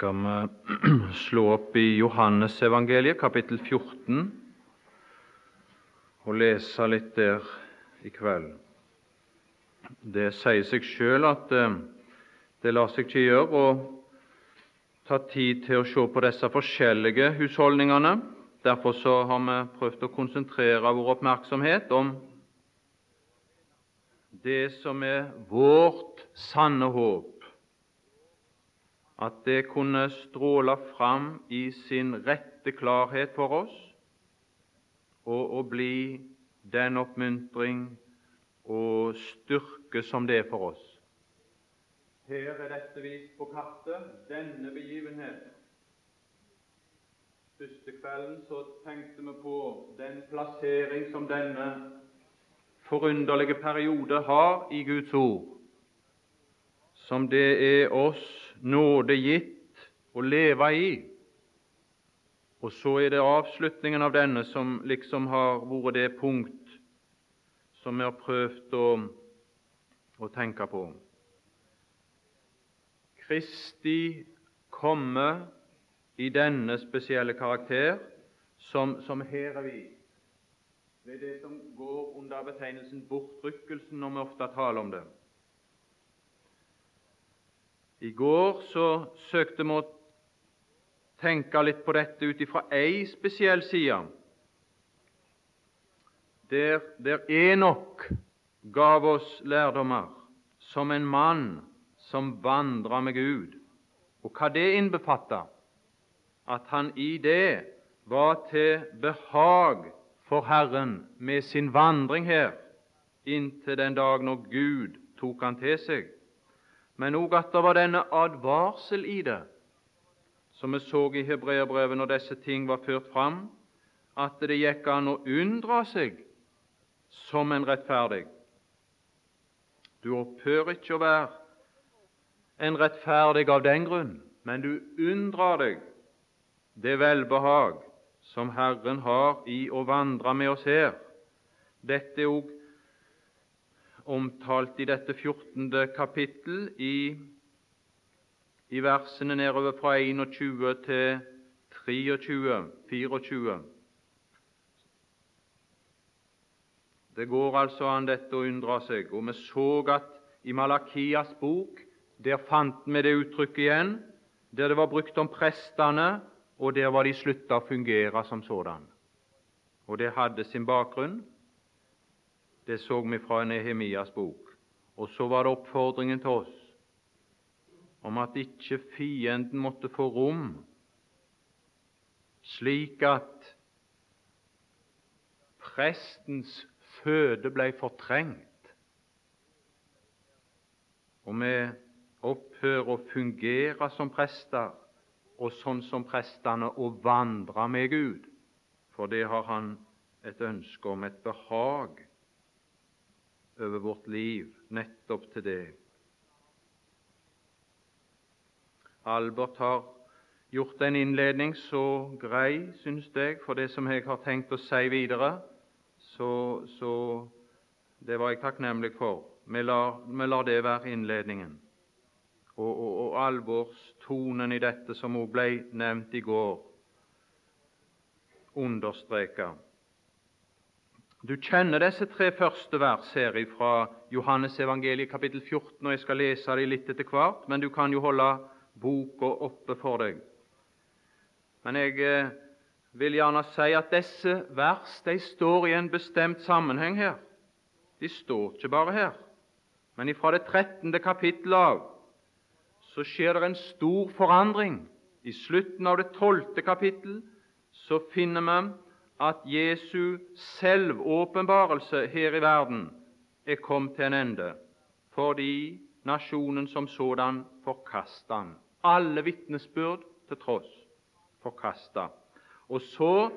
skal vi slå opp i Johannesevangeliet, kapittel 14, og lese litt der i kveld. Det sier seg sjøl at eh, det lar seg ikke gjøre å ta tid til å se på disse forskjellige husholdningene. Derfor så har vi prøvd å konsentrere vår oppmerksomhet om det som er vårt sanne håp at det kunne stråle fram i sin rette klarhet for oss, og, å bli den oppmuntring og styrke som det er for oss. Her er dette vist på kartet, denne begivenhet. Første kvelden så tenkte vi på den plassering som denne forunderlige periode har i Guds ord, som det er oss nåde gitt å leve i. Og så er det avslutningen av denne som liksom har vært det punkt som vi har prøvd å, å tenke på. Kristi komme i denne spesielle karakter som, som her er vist ved det som går under betegnelsen bortrykkelsen, når vi ofte taler om det. I går så søkte vi å tenke litt på dette ut ifra ei spesiell side, der, der Enok gav oss lærdommer som en mann som vandra med Gud, og hva det innbefatta, at han i det var til behag for Herren med sin vandring her inntil den dag når Gud tok han til seg men òg at det var denne advarsel i det, som vi så i hebreerbrevet når disse ting var ført fram, at det gikk an å unndra seg som en rettferdig. Du opphører ikke å være en rettferdig av den grunn, men du unndrar deg det velbehag som Herren har i å vandre med oss her. Dette er òg omtalt i dette 14. kapittel i, i versene nedover fra 21 til 23, 24. Det går altså an dette å undre seg. Og vi så at i Malakias bok der fant vi det uttrykket igjen, der det var brukt om prestene, og der var de slutta å fungere som sådan. Og det hadde sin bakgrunn det så vi fra Nehemias bok. Og så var det oppfordringen til oss om at ikke fienden måtte få rom, slik at prestens føde ble fortrengt, og vi opphører å fungere som prester, og sånn som prestene å vandre med Gud, for det har han et ønske om, et behag over vårt liv nettopp til det. Albert har gjort en innledning så grei, syns jeg, for det som jeg har tenkt å si videre. Så, så det var jeg takknemlig for. Vi lar, vi lar det være innledningen. Og, og, og alvorstonen i dette, som også ble nevnt i går, understreka. Du kjenner disse tre første vers her fra Johannes evangeliet kapittel 14, og jeg skal lese dem litt etter hvert, men du kan jo holde boka oppe for deg. Men jeg eh, vil gjerne si at disse vers de står i en bestemt sammenheng her. De står ikke bare her. Men fra det 13. kapittel av så skjer det en stor forandring. I slutten av det 12. kapittel så finner vi at Jesu selvåpenbarelse her i verden er kommet til en ende, fordi nasjonen som sådan forkasta han. Alle vitnesbyrd til tross forkasta. Og så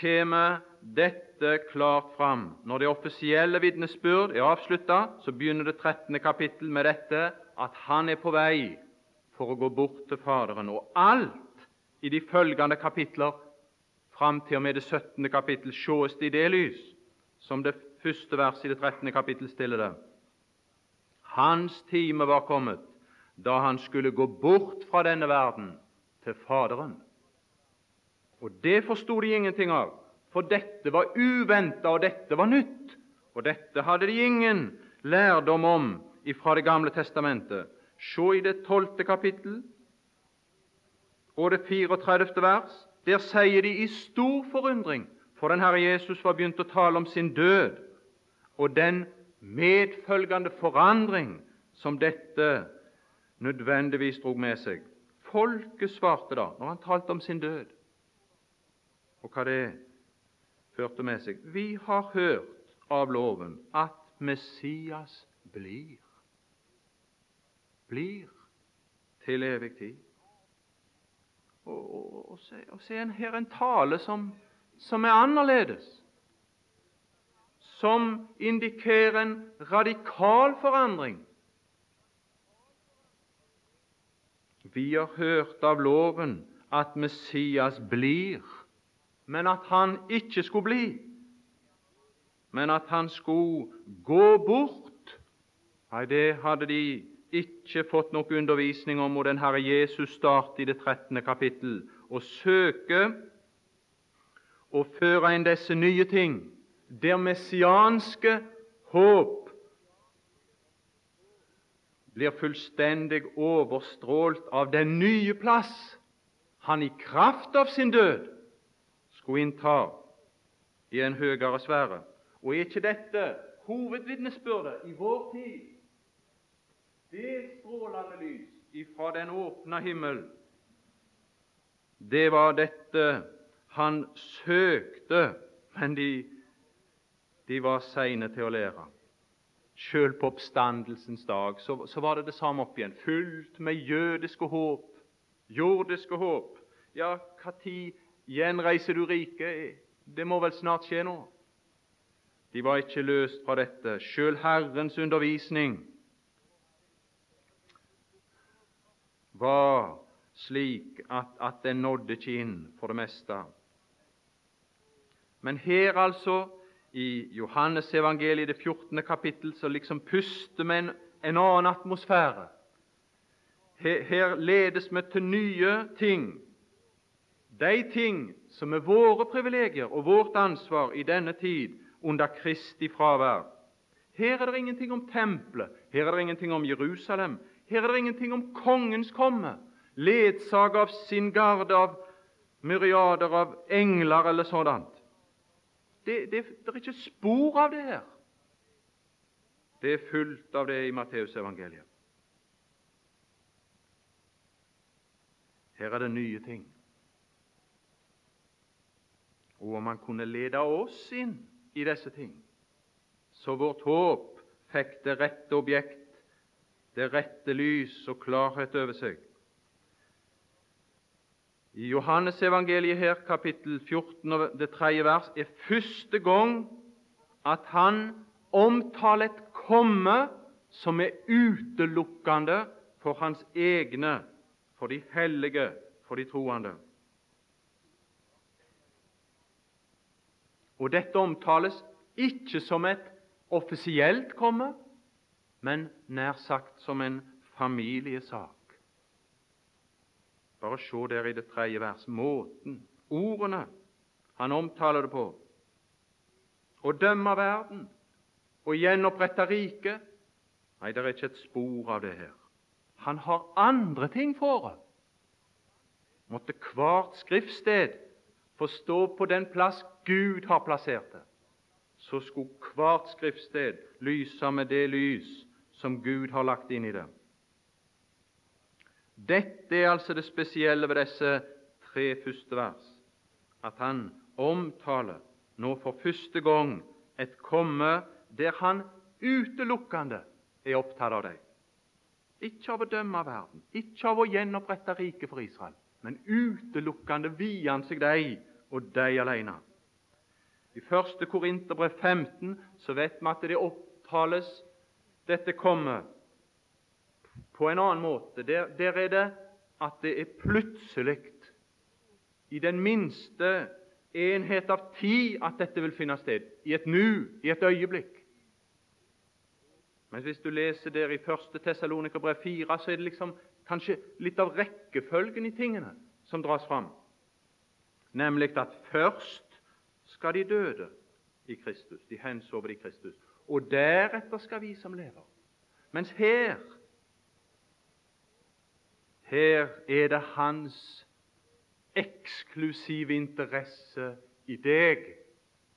kommer dette klart fram. Når det offisielle vitnesbyrd er avslutta, så begynner det 13. kapittel med dette at han er på vei for å gå bort til Faderen. Og alt i de følgende kapitler fram til og med det 17. kapittel sees det i det lys, som det første verset i det 13. kapittel stiller det. Hans time var kommet. da han skulle gå bort fra denne verden til Faderen. Og Det forsto de ingenting av, for dette var uventa, og dette var nytt. Og dette hadde de ingen lærdom om fra Det gamle testamentet. Se i det tolvte kapittel og det 34. vers. Der sier de i stor forundring, for den Herre Jesus var begynt å tale om sin død og den medfølgende forandring som dette nødvendigvis drog med seg. Folket svarte da, når han talte om sin død, og hva det førte med seg. Vi har hørt av loven at Messias blir. Blir til evig tid. Og, og, og, se, en her en tale som, som er annerledes som indikerer en radikal forandring. Vi har hørt av loven at Messias blir, men at han ikke skulle bli, men at han skulle gå bort. Nei, det hadde de ikke fått noe undervisning om, den Herre Jesus starter i det 13. kapittel og søker å føre inn disse nye ting der messianske håp blir fullstendig overstrålt av den nye plass han i kraft av sin død skulle innta i en høyere sfære. Og er ikke dette hovedvitnesbyrdet i vår tid? Det strålende lys ifra den åpne himmel, det var dette han søkte, men de de var seine til å lære. Sjøl på oppstandelsens dag så, så, var det det samme opp igjen, fullt med jødiske håp, jordiske håp. Ja, når gjenreiser du riket? Det må vel snart skje nå? De var ikke løst fra dette. Sjøl Herrens undervisning var slik at, at den nådde ikke inn for det meste. Men her altså i Johannes evangeliet, det 14. kapittel, så liksom puster vi en, en annen atmosfære. Her, her ledes vi til nye ting, de ting som er våre privilegier og vårt ansvar i denne tid under Kristi fravær. Her er det ingenting om tempelet, her er det ingenting om Jerusalem, her er det ingenting om kongens komme, ledsaget av sin garde av myriader av engler eller sådant. Det, det, det, er ikke spor av det her. Det er fullt av det i Matteusevangeliet. Her er det nye ting. Og om han kunne lede oss inn i disse ting, så vårt håp fikk det rette objekt, det rette lys og klarhet over seg, i Johannes evangeliet her, kapittel 14, det tredje vers, er første gang at han omtaler et komme som er utelukkende for hans egne, for de hellige, for de troende. Og dette omtales ikke som et offisielt komme, men nær sagt som en familiesak. Bare se der i det tredje vers måten, ordene han omtaler det på. Å dømme verden og gjenopprette riket Nei, det er ikke et spor av det her. Han har andre ting for det. Måtte hvert skriftsted få stå på den plass Gud har plassert det. Så skulle hvert skriftsted lyse med det lys som Gud har lagt inn i det. Dette er altså det spesielle ved disse tre første vers, at han omtaler nå for første gang et komme der han utelukkende er opptatt av dem. Ikke av å dømme verden, ikke av å gjenopprette riket for Israel, men utelukkende vier han seg dem og dem alene. I 1. Korinterbrev 15 så vet vi at det opptales dette kommer på en annen måte. Der, der er det at det er plutselig, i den minste enhet av tid, at dette vil finne sted. I et nu, i et øyeblikk. Men hvis du leser der i 1. Tessalonikerbrev 4, så er det liksom kanskje litt av rekkefølgen i tingene som dras fram. Nemlig at først skal de døde i Kristus, de hensovne i Kristus, og deretter skal vi som lever. Mens her her er det hans eksklusive interesse i deg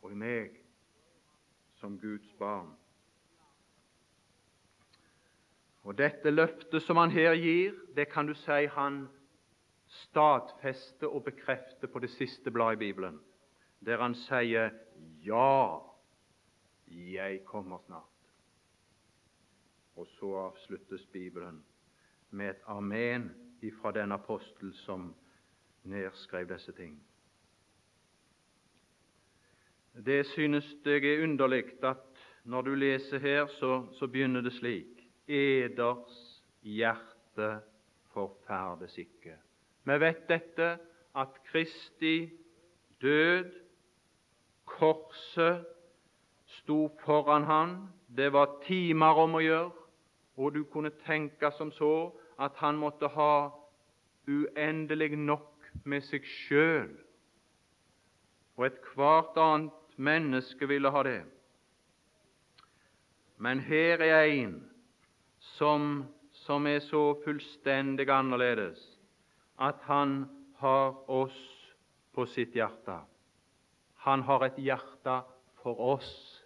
og i meg som Guds barn. Og Dette løftet som han her gir, det kan du si han stadfester og bekrefter på det siste bladet i Bibelen, der han sier 'Ja, jeg kommer snart'. Og så avsluttes Bibelen med et amen ifra den apostel som nedskrev disse ting. Det synes jeg er underlig at når du leser her, så, så begynner det slik Eders hjerte forferdes ikke. Vi vet dette, at Kristi død, korset, sto foran han. Det var timer om å gjøre, og du kunne tenke som så at han måtte ha uendelig nok med seg sjøl. Og ethvert annet menneske ville ha det. Men her er en som, som er så fullstendig annerledes at han har oss på sitt hjerte. Han har et hjerte for oss.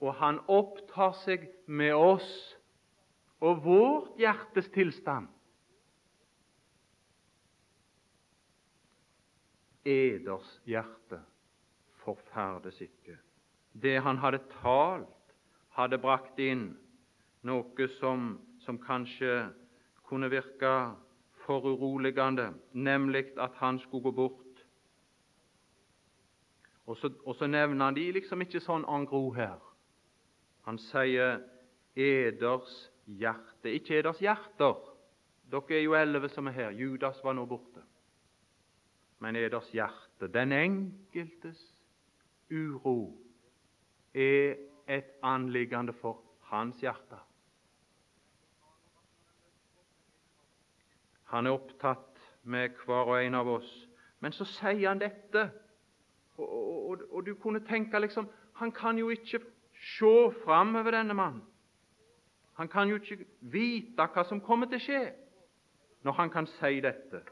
Og han opptar seg med oss og vårt hjertes tilstand. Eders hjerte forferdes ikke. Det han hadde talt, hadde brakt inn noe som, som kanskje kunne virke foruroligende, nemlig at han skulle gå bort. Og så, og så nevner han de liksom ikke sånn en gro her. Han sier eders hjerte. Ikke eders hjerter. Dere er jo elleve som er her. Judas var nå borte. Men eders hjerte, den enkeltes uro, er et anliggende for hans hjerte. Han er opptatt med hver og en av oss. Men så sier han dette, og, og, og du kunne tenke liksom Han kan jo ikke se framover, denne mannen. Han kan jo ikke vite hva som kommer til å skje, når han kan si dette.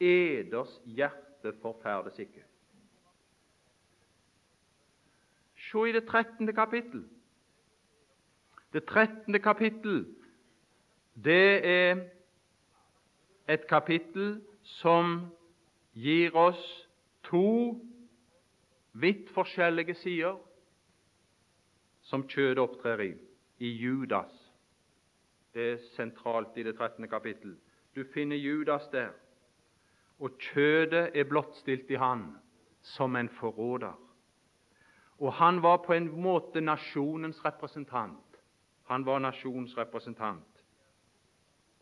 Eders hjerte forferdes ikke. Se i det 13. kapittel. Det 13. kapittel, det er et kapittel som gir oss to vidt forskjellige sider som kjødet opptrer i, i Judas. Det er sentralt i det 13. kapittel. Du finner Judas der, og kjødet er blottstilt i han som en forråder. Og han var på en måte nasjonens representant. Han var nasjonens representant.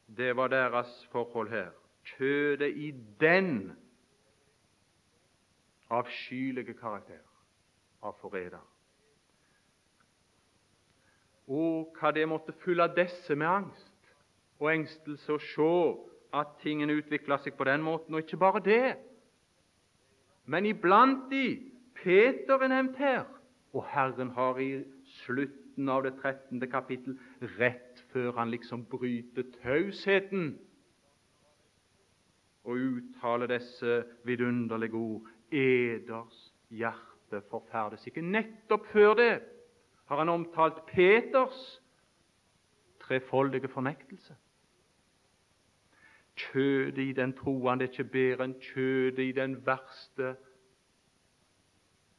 Det var deres forhold her. Kjødet i den avskyelige karakter av forræder. Og hva det måtte fylle disse med angst og engstelse å se at tingene utvikla seg på den måten. Og ikke bare det, men iblant de Peter er nevnt her, og Herren har i slutten av det 13. kapittel, rett før han liksom bryter tausheten og uttaler disse vidunderlige ord Eders hjerte forferdes ikke. Nettopp før det har han omtalt Peters trefoldige fornektelse. Kjødet i den troende er ikke bedre enn kjødet i den verste.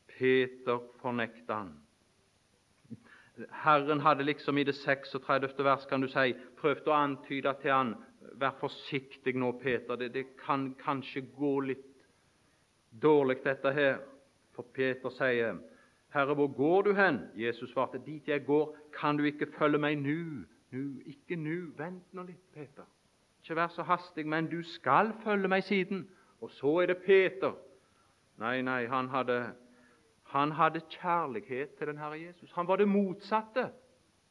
Peter fornekta han. Herren hadde liksom i det 36. vers kan du si, prøvd å antyde til han Vær forsiktig nå, Peter, det, det kan kanskje gå litt dårlig, dette her. For Peter sier 'Herre, hvor går du hen?' Jesus svarte, 'Dit jeg går, kan du ikke følge meg nå.' Nu, ikke nå. Vent nå litt, Peter. Ikke vær så hastig, men du skal følge meg siden. Og så er det Peter. Nei, nei, han hadde, han hadde kjærlighet til den Herre Jesus. Han var det motsatte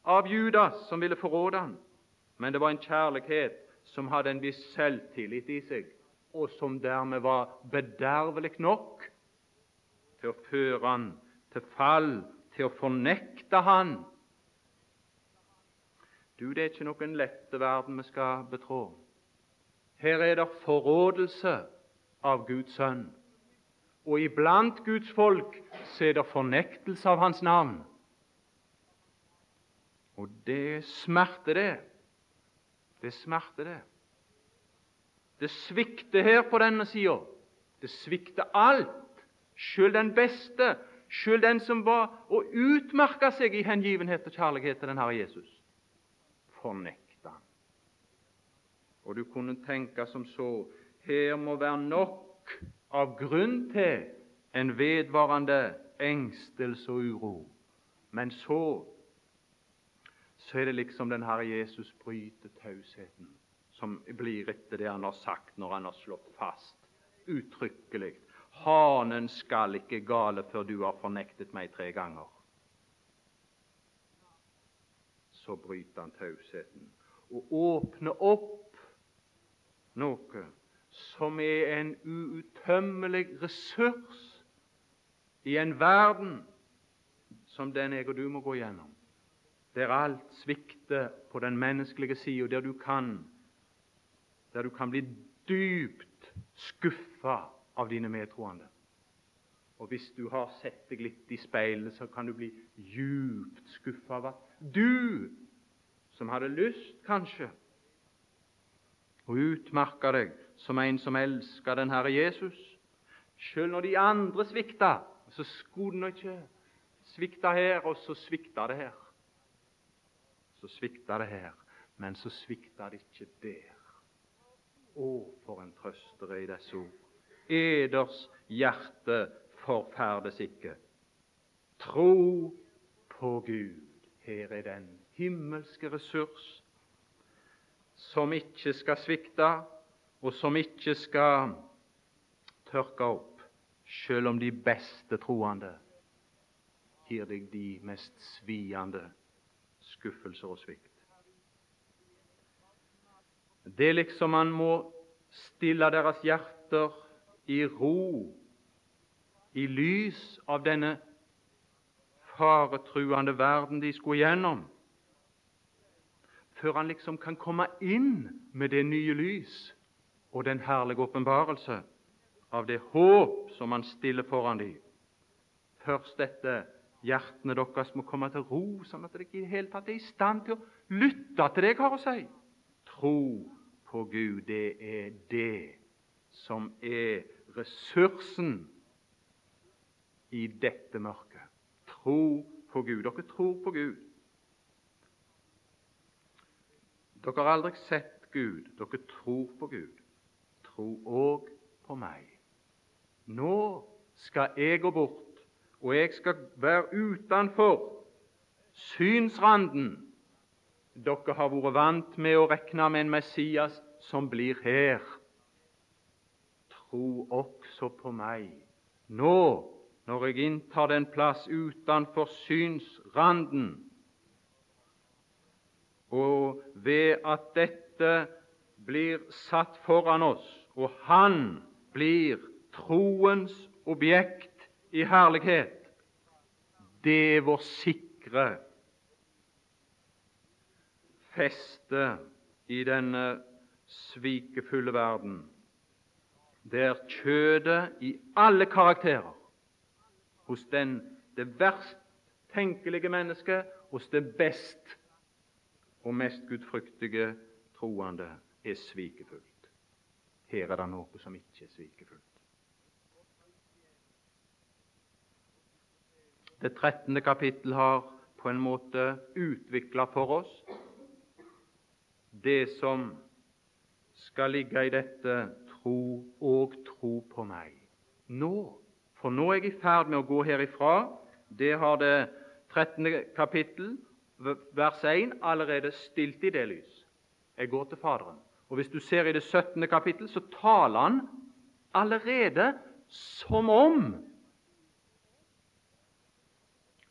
av Judas som ville forråde ham, men det var en kjærlighet som hadde en viss selvtillit i seg, og som dermed var bedervelig nok til å føre han til fall, til å fornekte han. Du, det er ikke noen lette verden vi skal betrå. Her er det forrådelse av Guds sønn. Og iblant Guds folk så er det fornektelse av Hans navn. Og det smerter, det. Det smerter, det. Det svikter her på denne sida. Det svikter alt. Sjøl den beste, sjøl den som var å utmerke seg i hengivenhet og kjærlighet til den Herre Jesus, fornekta han. Og du kunne tenke som så her må være nok av grunn til en vedvarende engstelse og uro. Men så så er det liksom den Herre Jesus bryter tausheten som blir etter det han har sagt når han har slått fast uttrykkelig Hanen skal ikke gale før du har fornektet meg tre ganger. Så bryter han tausheten og åpner opp noe som er en uuttømmelig ressurs i en verden som den jeg og du må gå gjennom der alt svikter på den menneskelige sida, der der du kan bli dypt skuffa av dine medtroende. Og hvis du har sett deg litt i speilet, så kan du bli djupt skuffa av at du, som hadde lyst, kanskje, å utmerke deg som en som elsker den Herre Jesus, sjøl når de andre svikta, så skulle den ikke svikta her, og så svikta det her så svikta det her, men så svikta det ikke der. Å, for en trøst i disse ord. Eders hjerte forferdes ikke. Tro på Gud. Her er den himmelske ressurs som ikke skal svikte, og som ikke skal tørke opp, selv om de beste troende gir deg de mest sviende skuffelser og svikt. Det er liksom man må stille deres hjerter i ro i lys av denne faretruende verden de skulle gjennom, før han liksom kan komme inn med det nye lys og den herlige åpenbarelse av det håp som han stiller foran dem. Først dette Hjertene deres må komme til ro, sånn at dere i det hele tatt er i stand til å lytte til det jeg har å si. Tro på Gud, det er det som er ressursen i dette mørket. Tro på Gud. Dere tror på Gud. Dere har aldri sett Gud. Dere tror på Gud. Tro òg på meg. Nå skal jeg gå bort og jeg skal være utenfor synsranden. Dere har vært vant med å regne med en Messias som blir her. Tro også på meg nå, når jeg inntar den plass utenfor synsranden. Og ved at dette blir satt foran oss, og Han blir troens objekt, i herlighet, det er vår sikre feste i denne svikefulle verden, der kjødet i alle karakterer, hos den, det verst tenkelige mennesket, hos det best og mest gudfryktige troende, er svikefullt. Her er det noe som ikke er svikefullt. Det 13. kapittel har på en måte utvikla for oss det som skal ligge i dette tro og tro på meg. Nå, for nå er jeg i ferd med å gå herifra. Det har det 13. kapittel, vers 1, allerede stilt i det lys. Jeg går til Faderen. Og Hvis du ser i det 17. kapittel, så taler han allerede som om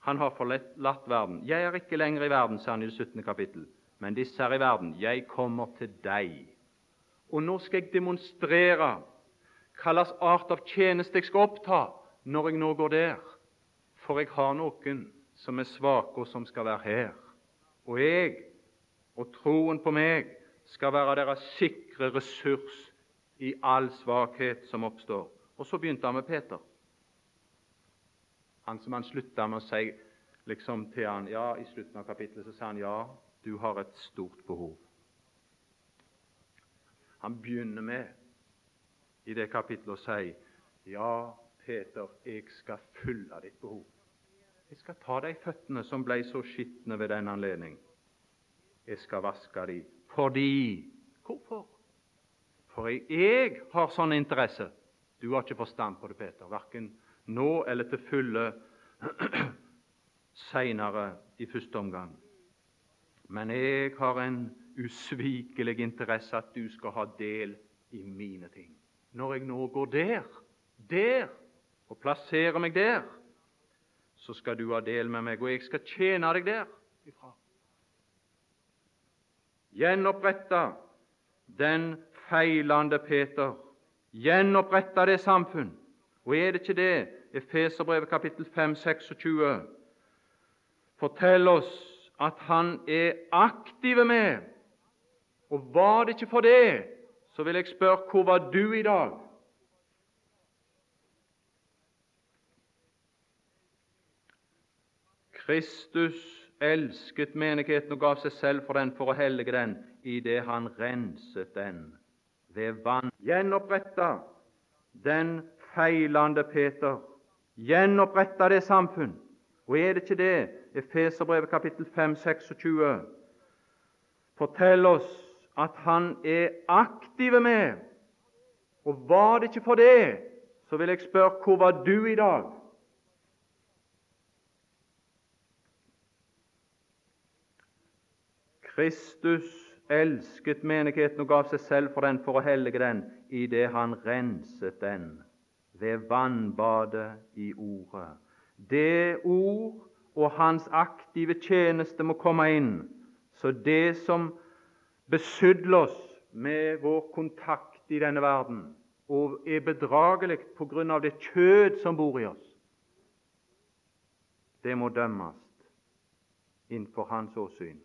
Han har forlatt verden. Jeg er ikke lenger i verden, sa han i det 17. kapittel, men disse er i verden. Jeg kommer til deg. Og nå skal jeg demonstrere hva slags art av tjeneste jeg skal oppta når jeg nå går der. For jeg har noen som er svake, og som skal være her. Og jeg, og troen på meg, skal være deres sikre ressurs i all svakhet som oppstår. Og så begynte han med Peter. Han som han slutta med å si liksom til han, ja, I slutten av kapittelet så sa han ja, du har et stort behov. Han begynner med i det kapittelet å si ja, Peter, jeg skal fylle ditt behov. Jeg skal ta de føttene som ble så skitne ved den anledning. Jeg skal vaske de fordi Hvorfor? For jeg, har sånn interesse. Du har ikke forstand på det, Peter, verken nå eller til fulle seinere i første omgang. Men jeg har en usvikelig interesse at du skal ha del i mine ting. Når jeg nå går der, der, og plasserer meg der, så skal du ha del med meg, og jeg skal tjene deg der ifra. Gjenoppretta den feilende Peter. Gjenoppretta det samfunn. Og er det ikke det Efeserbrevet kapittel 5, 26 forteller oss at han er aktive med? Og var det ikke for det, så vil jeg spørre hvor var du i dag? Kristus elsket menigheten og gav seg selv for den for å hellige den, idet han renset den ved vann. Gjenoppretta den feilende Peter. Gjenoppretta det samfunn. Og er det ikke det Efeserbrevet kapittel 5, 26 forteller oss at han er aktive med? Og var det ikke for det, så vil jeg spørre hvor var du i dag? Kristus elsket menigheten og gav seg selv for den for å hellige den, idet han renset den ved vannbadet i Ordet. Det ord og hans aktive tjeneste må komme inn, så det som besudler oss med vår kontakt i denne verden, og er bedragelig av det kjød som bor i oss, det må dømmes innenfor hans åsyn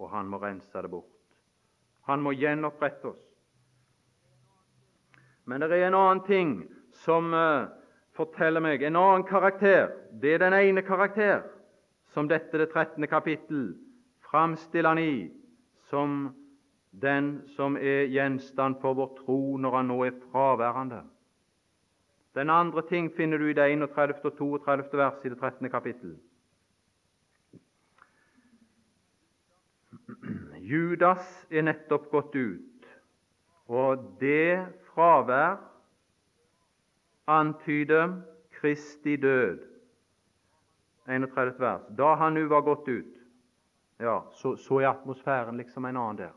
og han må rense det bort. Han må gjenopprette oss. Men det er en annen ting som uh, forteller meg en annen karakter. Det er den ene karakter som dette det 13. kapittel framstiller han i som den som er gjenstand for vår tro når han nå er fraværende. Den andre ting finner du i det 31. og 32. vers i det 13. kapittel. Judas er nettopp gått ut, og det fravær antyder Kristi død. 31 vers. Da han nu var gått ut, ja, så, så er atmosfæren liksom en annen der.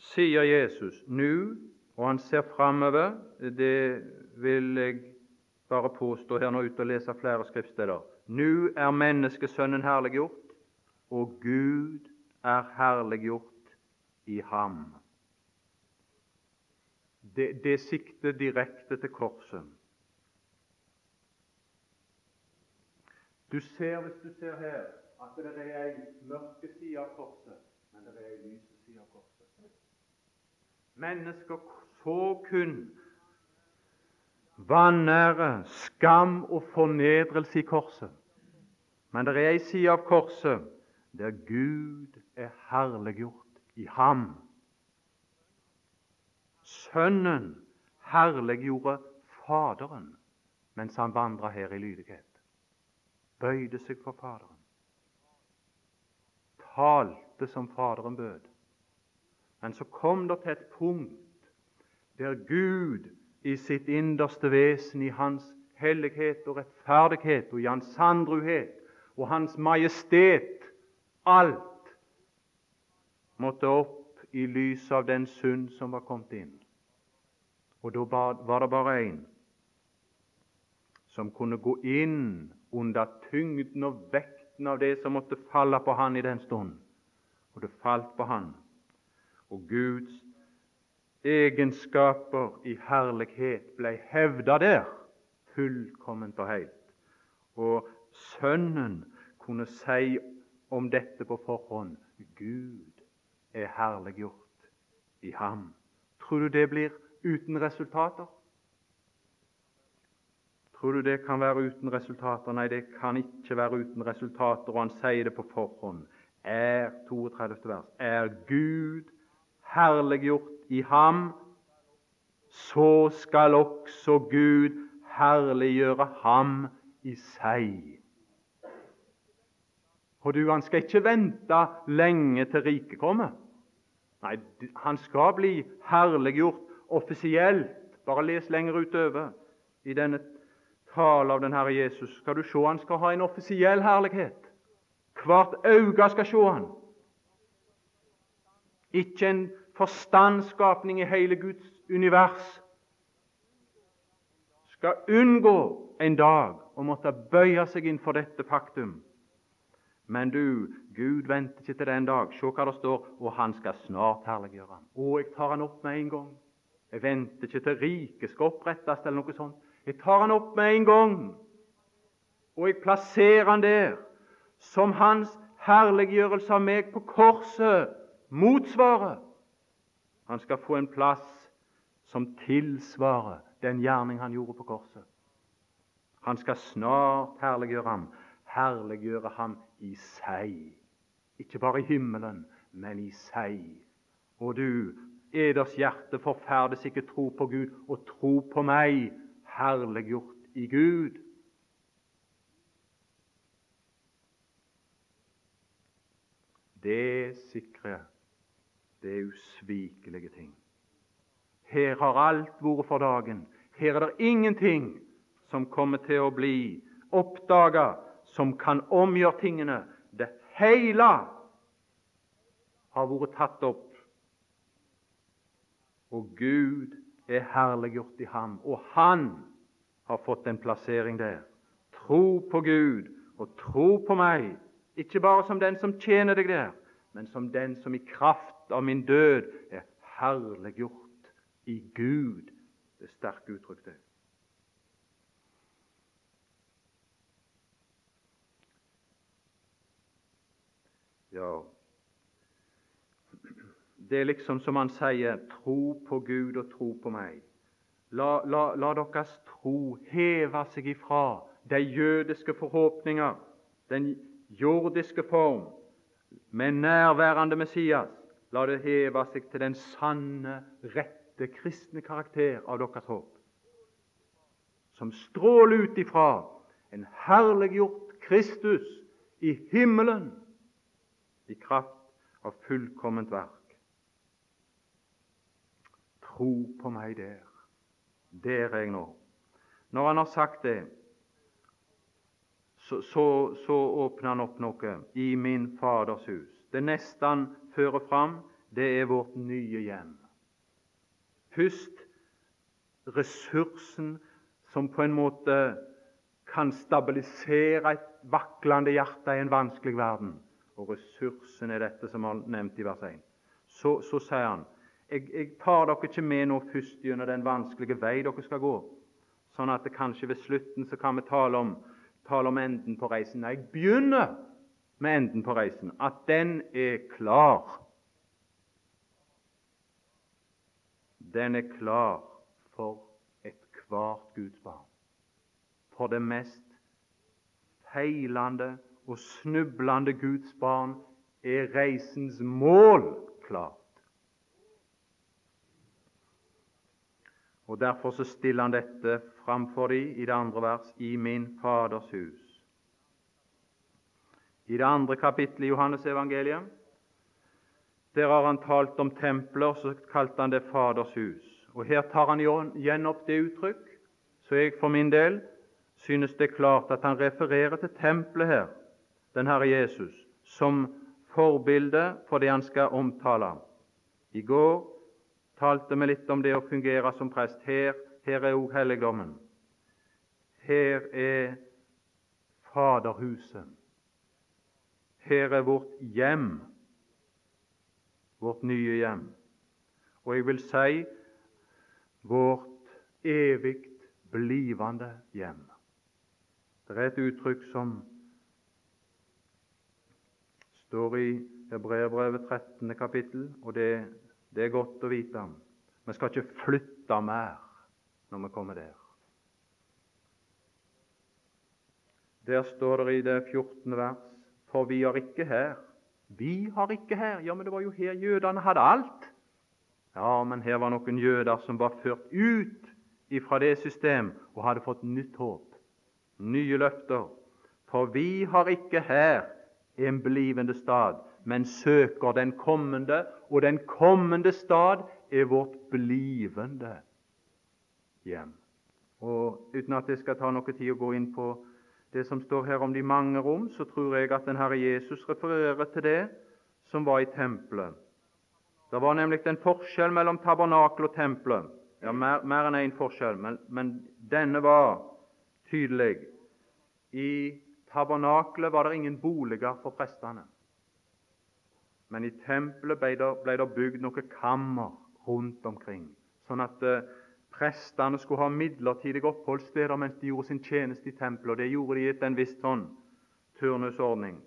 Sier Jesus nå, og han ser framover, det vil jeg bare påstå her nå ute og lese flere skriftsteder. Nå er menneskesønnen herliggjort, og Gud er herliggjort i ham. Det, det sikter direkte til korset. Du ser, hvis du ser her, at det er ei mørke side av korset, men det er ei lyse side av korset. Mennesker så kun vanære, skam og fornedrelse i korset. Men det er ei side av korset der Gud er herliggjort i ham. Sønnen herliggjorde Faderen mens han vandra her i lydighet. Bøyde seg for Faderen. Talte som Faderen bød. Men så kom det til et punkt der Gud i sitt innerste vesen, i hans hellighet og rettferdighet og i hans sandruhet og hans majestet, Alt måtte opp i lys av den synd som var kommet inn. Og da var det bare én som kunne gå inn under tyngden og vekten av det som måtte falle på han i den stund. Og det falt på han. Og Guds egenskaper i herlighet ble hevda der, fullkomment og helt. Og Sønnen kunne si om dette på forhånd Gud er herliggjort i ham. Tror du det blir uten resultater? Tror du det kan være uten resultater? Nei, det kan ikke være uten resultater, og han sier det på forhånd. Er 32. vers, er Gud herliggjort i ham, så skal også Gud herliggjøre ham i seg. Og du, Han skal ikke vente lenge til riket kommer. Nei, han skal bli herliggjort offisielt. Bare les lenger utover i denne tale av den Herre Jesus. Skal du se Han skal ha en offisiell herlighet. Hvert øye skal se Han. Ikke en forstandsskapning i hele Guds univers skal unngå en dag å måtte bøye seg inn for dette faktum. Men du, Gud venter ikke til den dag. Se hva det står. Og han skal snart herliggjøre ham. Å, jeg tar han opp med en gang. Jeg venter ikke til riket skal opprettes eller noe sånt. Jeg tar han opp med en gang. Og jeg plasserer han der som hans herliggjørelse av meg på korset motsvarer. Han skal få en plass som tilsvarer den gjerning han gjorde på korset. Han skal snart herliggjøre ham, herliggjøre ham i seg. Ikke bare i himmelen, men i seg. Og du, eders hjerte, forferdes ikke tro på Gud og tro på meg, herliggjort i Gud. Det sikrer det er usvikelige ting. Her har alt vært for dagen. Her er det ingenting som kommer til å bli oppdaga som kan omgjøre tingene. Det hele har vært tatt opp. Og Gud er herliggjort i ham, og han har fått en plassering der. Tro på Gud og tro på meg, ikke bare som den som tjener deg der, men som den som i kraft av min død er herliggjort i Gud. Det er sterkt uttrykk, det. Ja, det er liksom som han sier tro på Gud og tro på meg. La, la, la deres tro heve seg ifra de jødiske forhåpninger, den jordiske form, med nærværende Messias, La det heve seg til den sanne, rette kristne karakter av deres håp, som stråler ut ifra en herliggjort Kristus i himmelen i kraft av fullkomment verk. Tro på meg der. Der er jeg nå. Når han har sagt det, så, så, så åpner han opp noe i min Faders hus. Det neste han fører fram, det er vårt nye hjem. Først ressursen som på en måte kan stabilisere et vaklende hjerte i en vanskelig verden. Og ressursen er dette som han nevnte i vers 1. Så, så sier han jeg, jeg, tar dere ikke med nå først gjennom den vanskelige vei dere skal gå, sånn at det kanskje ved slutten så kan vi tale om, tale om enden på reisen. Nei, jeg begynner med enden på reisen, at den er klar. Den er klar for ethvert Guds barn. For det mest feilende og snublende Guds barn er reisens mål klart. Og Derfor så stiller han dette framfor dem i det andre vers i min Faders hus. I det andre kapittelet i Johannes evangeliet der har han talt om templer, så kalte han det Faders hus. Og Her tar han igjen opp det uttrykk, så jeg for min del synes det er klart at han refererer til tempelet her, den Herre Jesus, som forbilde for det han skal omtale. I går talte vi litt om det å fungere som prest. Her, her er òg helligdommen. her er Faderhuset. Her er vårt hjem, vårt nye hjem. Og jeg vil si vårt evig blivende hjem. Det er et uttrykk som står i Hebreerbrevet 13. kapittel, og det, det er godt å vite. Vi skal ikke flytte mer når vi kommer der. Der står det i det 14. vers For vi har ikke her Vi har ikke her Ja, men det var jo her jødene hadde alt. Ja, men her var noen jøder som var ført ut ifra det system og hadde fått nytt håp, nye løfter. For vi har ikke her en blivende stad, men søker den kommende, og den kommende stad er vårt blivende hjem. Og Uten at det skal ta noe tid å gå inn på det som står her om de mange rom, så tror jeg at den Herre Jesus refererer til det som var i tempelet. Det var nemlig en forskjell mellom tabernakel og tempelet. Ja, mer, mer enn én en forskjell, men, men, denne var tydelig. I tabernakelet var det ingen boliger for prestene. Men i tempelet ble det, bygd noe kammer rundt omkring, sånn at eh, prestene skulle ha midlertidige oppholdssteder mens de gjorde sin tjeneste i tempelet. og Det gjorde de etter en viss sånn turnusordning.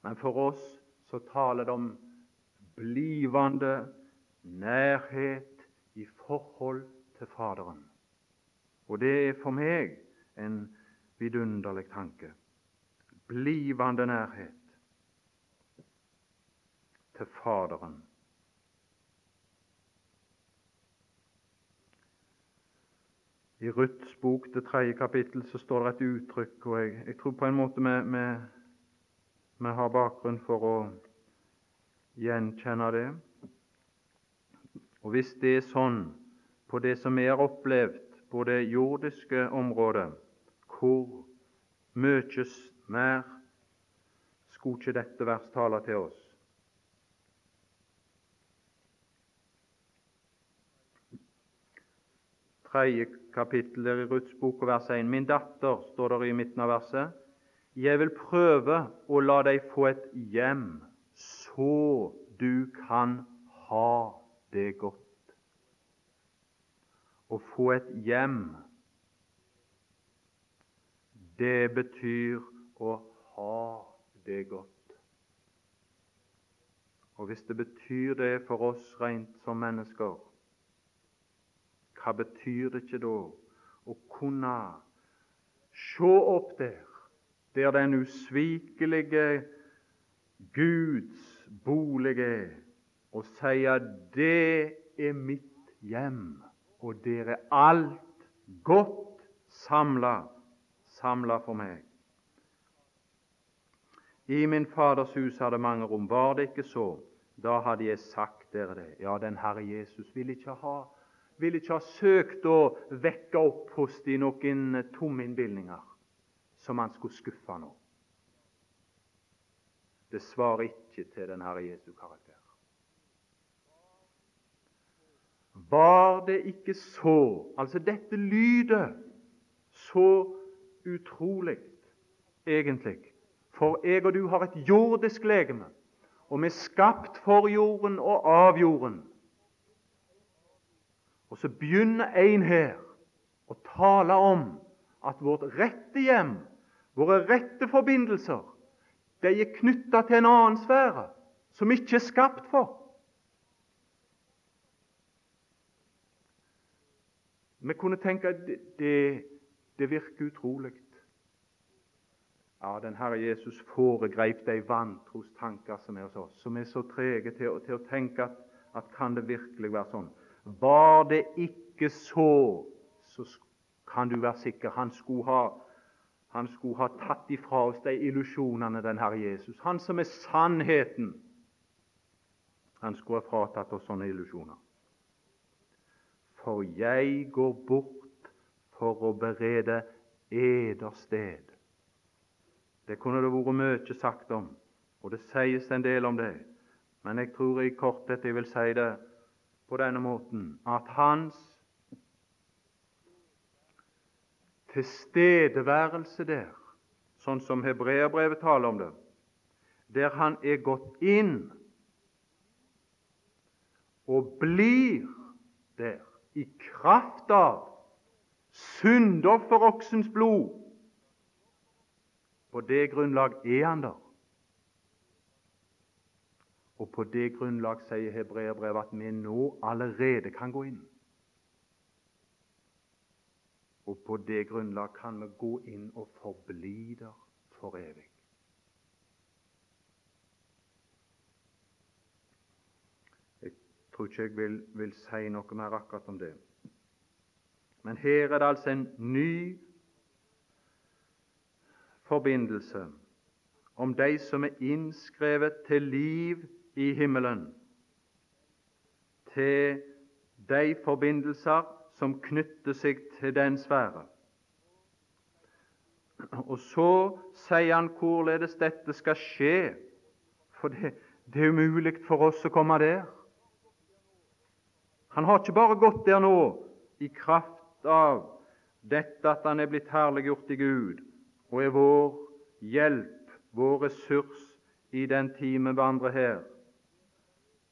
Men for oss så taler det om blivende nærhet i forhold til Faderen. Og det er for meg en vidunderlig tanke. Blivende nærhet til Faderen. I Ruths bok, det tredje kapittel, så står det et uttrykk, og jeg, jeg tror på en måte vi, vi, vi har bakgrunn for å gjenkjenne det. Og hvis det er sånn på det som vi har opplevd på det jordiske området, hvor mye mer skulle ikke dette vers tale til oss? Tredje kapittelet i Ruths bok, vers 1. Min datter, står det i midten av verset, jeg vil prøve å la deg få et hjem, så du kan ha det godt. Å få et hjem, det betyr å ha det godt. Og hvis det betyr det for oss rent som mennesker, hva betyr det ikke da å kunne se opp der, der den usvikelige Guds bolig er, og si at det er mitt hjem, og der er alt godt samla, samla for meg. I min Faders hus hadde mange rom. Var det ikke så, da hadde jeg sagt dere det. Ja, den Herre Jesus vil ikke ha vil ikke ha søkt å vekke opp hos de noen tomme innbilninger som han skulle skuffe nå. Det svarer ikke til den Herre Jesu karakter. Var det ikke så Altså, dette lyder så utrolig, egentlig. For jeg og du har et jordisk legeme, og vi er skapt for jorden og av jorden. Og så begynner en her å tale om at vårt rette hjem, våre rette forbindelser, de er knytta til en annen sfære som ikke er skapt for. Vi kunne tenke at det, det, virker utrolig. Ja, den Herre Jesus foregrep de vantros tanker som er hos oss, som er så trege til, til å tenke at, at, kan det virkelig være sånn? Var det ikke så, så kan du være sikker han skulle ha, han skulle ha tatt ifra oss de illusjonene, den Herre Jesus. Han som er sannheten. Han skulle ha fratatt oss sånne illusjoner for jeg går bort for å berede eder sted. Det kunne det vært mye sagt om, og det sies en del om det. Men jeg tror i korthet jeg vil si det på denne måten at hans tilstedeværelse der, sånn som hebreerbrevet taler om det, der Han er gått inn og blir der i kraft av syndofferoksens blod. På det grunnlag er han der. Og på det grunnlag sier hebreerbrevet at vi nå allerede kan gå inn. Og på det grunnlag kan vi gå inn og forbli der for evig. Jeg tror ikke jeg vil, vil si noe mer akkurat om det. Men her er det altså en ny forbindelse om de som er innskrevet til liv i himmelen til de forbindelser som knytter seg til den sfære. Og så sier han hvorledes dette skal skje, for det, det er umulig for oss å komme der. Han har ikke bare gått der nå i kraft av dette at han er blitt herliggjort i Gud og er vår hjelp, vår ressurs i den tid vi vandrer her.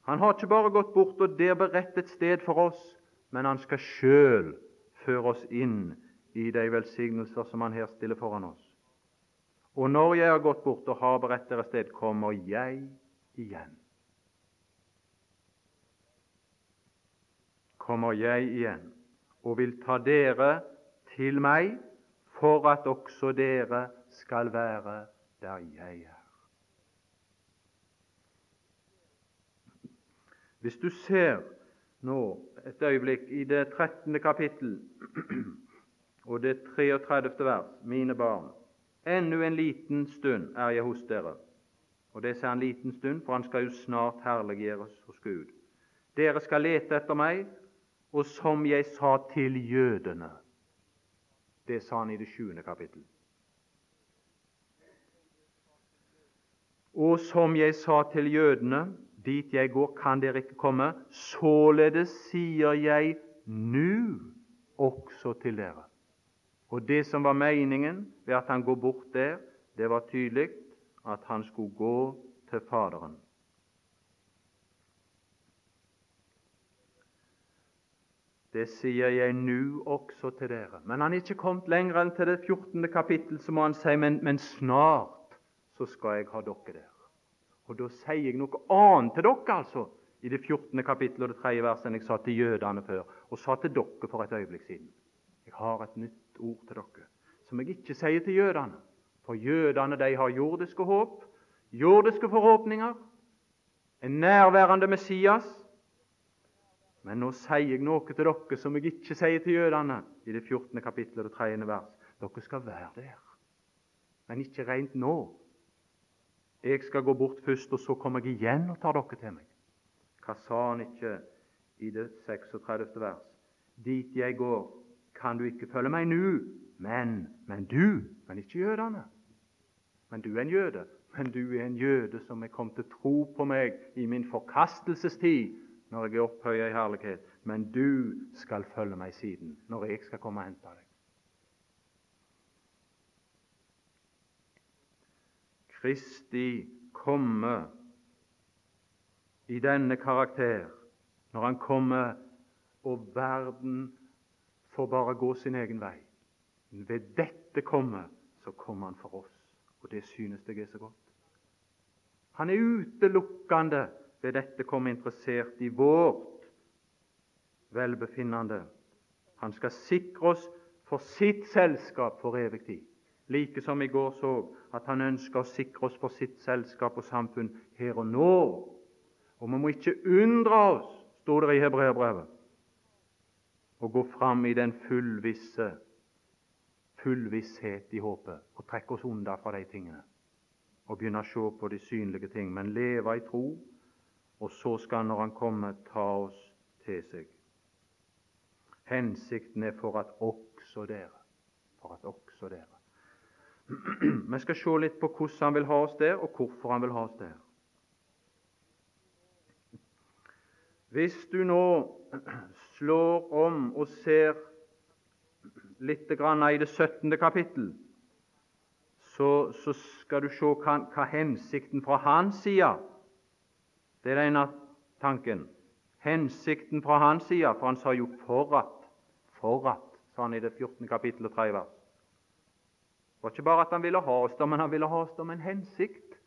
Han har ikke bare gått bort og der beredt et sted for oss, men han skal sjøl føre oss inn i de velsignelser som han her stiller foran oss. Og når jeg har gått bort og har beredt deres sted, kommer jeg igjen. Kommer jeg igjen og vil ta dere til meg, for at også dere skal være der jeg er. Hvis du ser nå et øyeblikk i det 13. kapittel og det 33. vers, mine barn, ennå en liten stund er jeg hos dere. Og det sier en liten stund, for han skal jo snart herliggjøres hos Gud. Dere skal lete etter meg, og som jeg sa til jødene Det sa han i det sjuende kapittel. Og som jeg sa til jødene Dit jeg går, kan dere ikke komme. Således sier jeg nu også til dere. Og det som var meningen ved at han går bort der, det var tydelig at han skulle gå til Faderen. Det sier jeg nu også til dere. Men han er ikke kommet lenger enn til det 14. kapittel, så må han si men, men snart så skal jeg ha dere der. Og Da sier jeg noe annet til dere, altså, i det 14. kapittel og det 3. verset enn jeg sa til jødene før, og sa til dere for et øyeblikk siden. Jeg har et nytt ord til dere, som jeg ikke sier til jødene. For jødene de har jordiske håp, jordiske forhåpninger, en nærværende Messias. Men nå sier jeg noe til dere som jeg ikke sier til jødene i det 14. kapittel og det 3. vers. Dere skal være der, men ikke rent nå. Jeg skal gå bort først, og så kommer jeg igjen og tar dere til meg. Hva sa han ikke i det 36. vers? Dit jeg går, kan du ikke følge meg nå, men, men du Men ikke jødene. Men du er en jøde. Men du er en jøde som er kommet til tro på meg i min forkastelsestid, når jeg er opphøya i herlighet. Men du skal følge meg siden, når jeg skal komme og hente deg. Kristi komme i denne karakter, når han kommer og verden får bare gå sin egen vei. Ved dette komme, så kommer han for oss, og det synes jeg er så godt. Han er utelukkende ved dette komme interessert i vårt velbefinnende. Han skal sikre oss for sitt selskap for evig tid like som i går så at han ønsker å sikre oss for sitt selskap og samfunn her og nå. Og vi må ikke undre oss, står det i hebreerbrevet, å gå fram i den fullvisse fullvisshet i håpet og trekke oss unna fra de tingene og begynne å se på de synlige ting, men leve i tro, og så skal han, når han kommer, ta oss til seg. Hensikten er for at også dere, for at også dere vi skal se litt på hvordan han vil ha oss der, og hvorfor han vil ha oss der. Hvis du nå slår om og ser litt i det 17. kapittel, så, så skal du se hva, hva hensikten fra hans side Det er den ene tanken. Hensikten fra hans side, for han sa jo 'for at', 'for at', sa han i det 14. kapittel og 3 vers. Det var ikke bare at han ville ha oss der, men han ville ha oss der med en hensikt.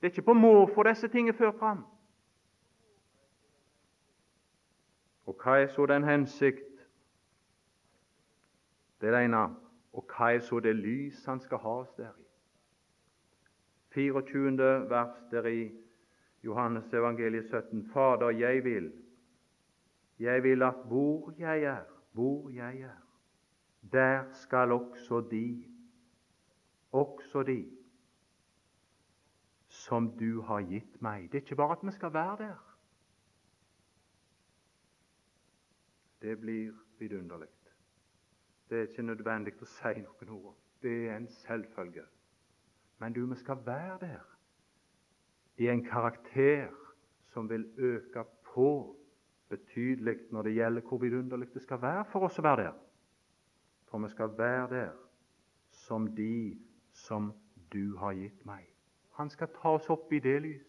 Det er ikke på måfå disse tingene er ført fram. Og hva er så den hensikt? Det er det ene. Og hva er så det lys han skal ha oss der i? 24. vers der i Johannes evangeliet 17. Fader, jeg vil, jeg vil at hvor jeg er, hvor jeg er, der skal også de, også de, som du har gitt meg. Det er ikke bare at vi skal være der. Det blir vidunderlig. Det er ikke nødvendig å si noen ord. Det er en selvfølge. Men du, vi skal være der i en karakter som vil øke på betydelig når det gjelder hvor vidunderlig det skal være for oss å være der. For vi skal være der som de som du har gitt meg. Han skal ta oss opp i det lys.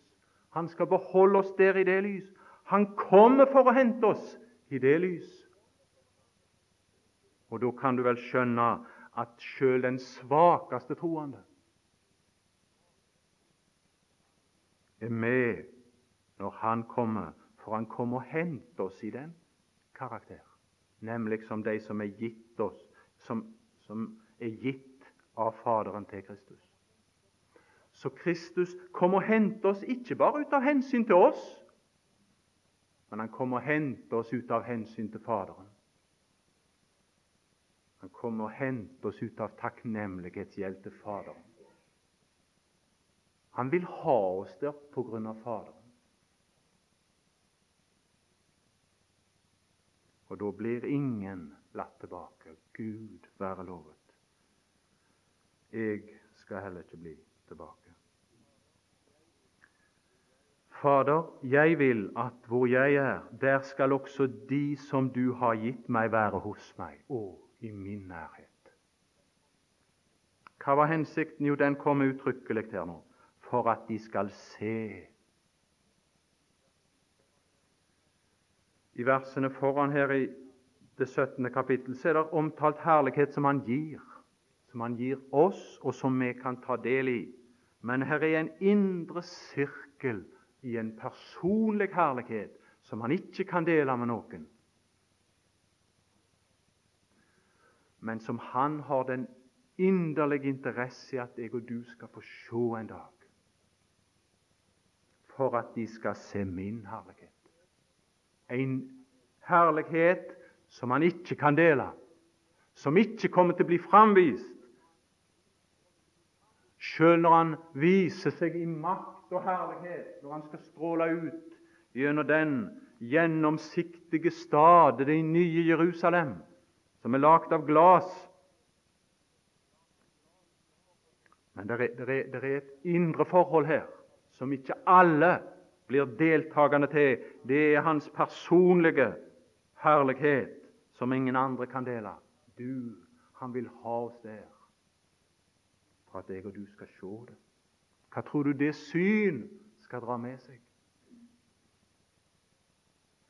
Han skal beholde oss der i det lys. Han kommer for å hente oss i det lys. Og da kan du vel skjønne at sjøl den svakeste troende er med når han kommer, for han kommer og henter oss i den karakter, nemlig som de som er gitt oss, som, som er gitt av Faderen til Kristus. Så Kristus kommer og henter oss ikke bare ut av hensyn til oss, men han kommer og henter oss ut av hensyn til Faderen. Han kommer og henter oss ut av takknemlighetsgjeld til Faderen. Han vil ha oss der på grunn av Faderen. Og da blir ingen latt tilbake. Gud være lovet. Jeg skal heller ikke bli tilbake. Fader, jeg vil at hvor jeg er, der skal også de som du har gitt meg, være hos meg. og i min nærhet. Hva var hensikten? Jo, den kom uttrykkelig her nå. For at de skal se. I versene foran her i det 17. kapittel så er det omtalt herlighet som han gir. Som han gir oss, og som vi kan ta del i. Men her er en indre sirkel i en personlig herlighet som han ikke kan dele med noen. men som han har den inderlige interesse i at jeg og du skal få se en dag. For at de skal se min herlighet. En herlighet som han ikke kan dele, som ikke kommer til å bli framvist. Sjøl når han viser seg i makt og herlighet, når han skal stråle ut gjennom den gjennomsiktige stad, det nye Jerusalem, som er lagd av glass. Men det er, det, er, et indre forhold her som ikke alle blir deltakende til. Det er hans personlige herlighet som ingen andre kan dele. Du, han vil ha oss der for at jeg og du skal se det. Hva tror du det syn skal dra med seg?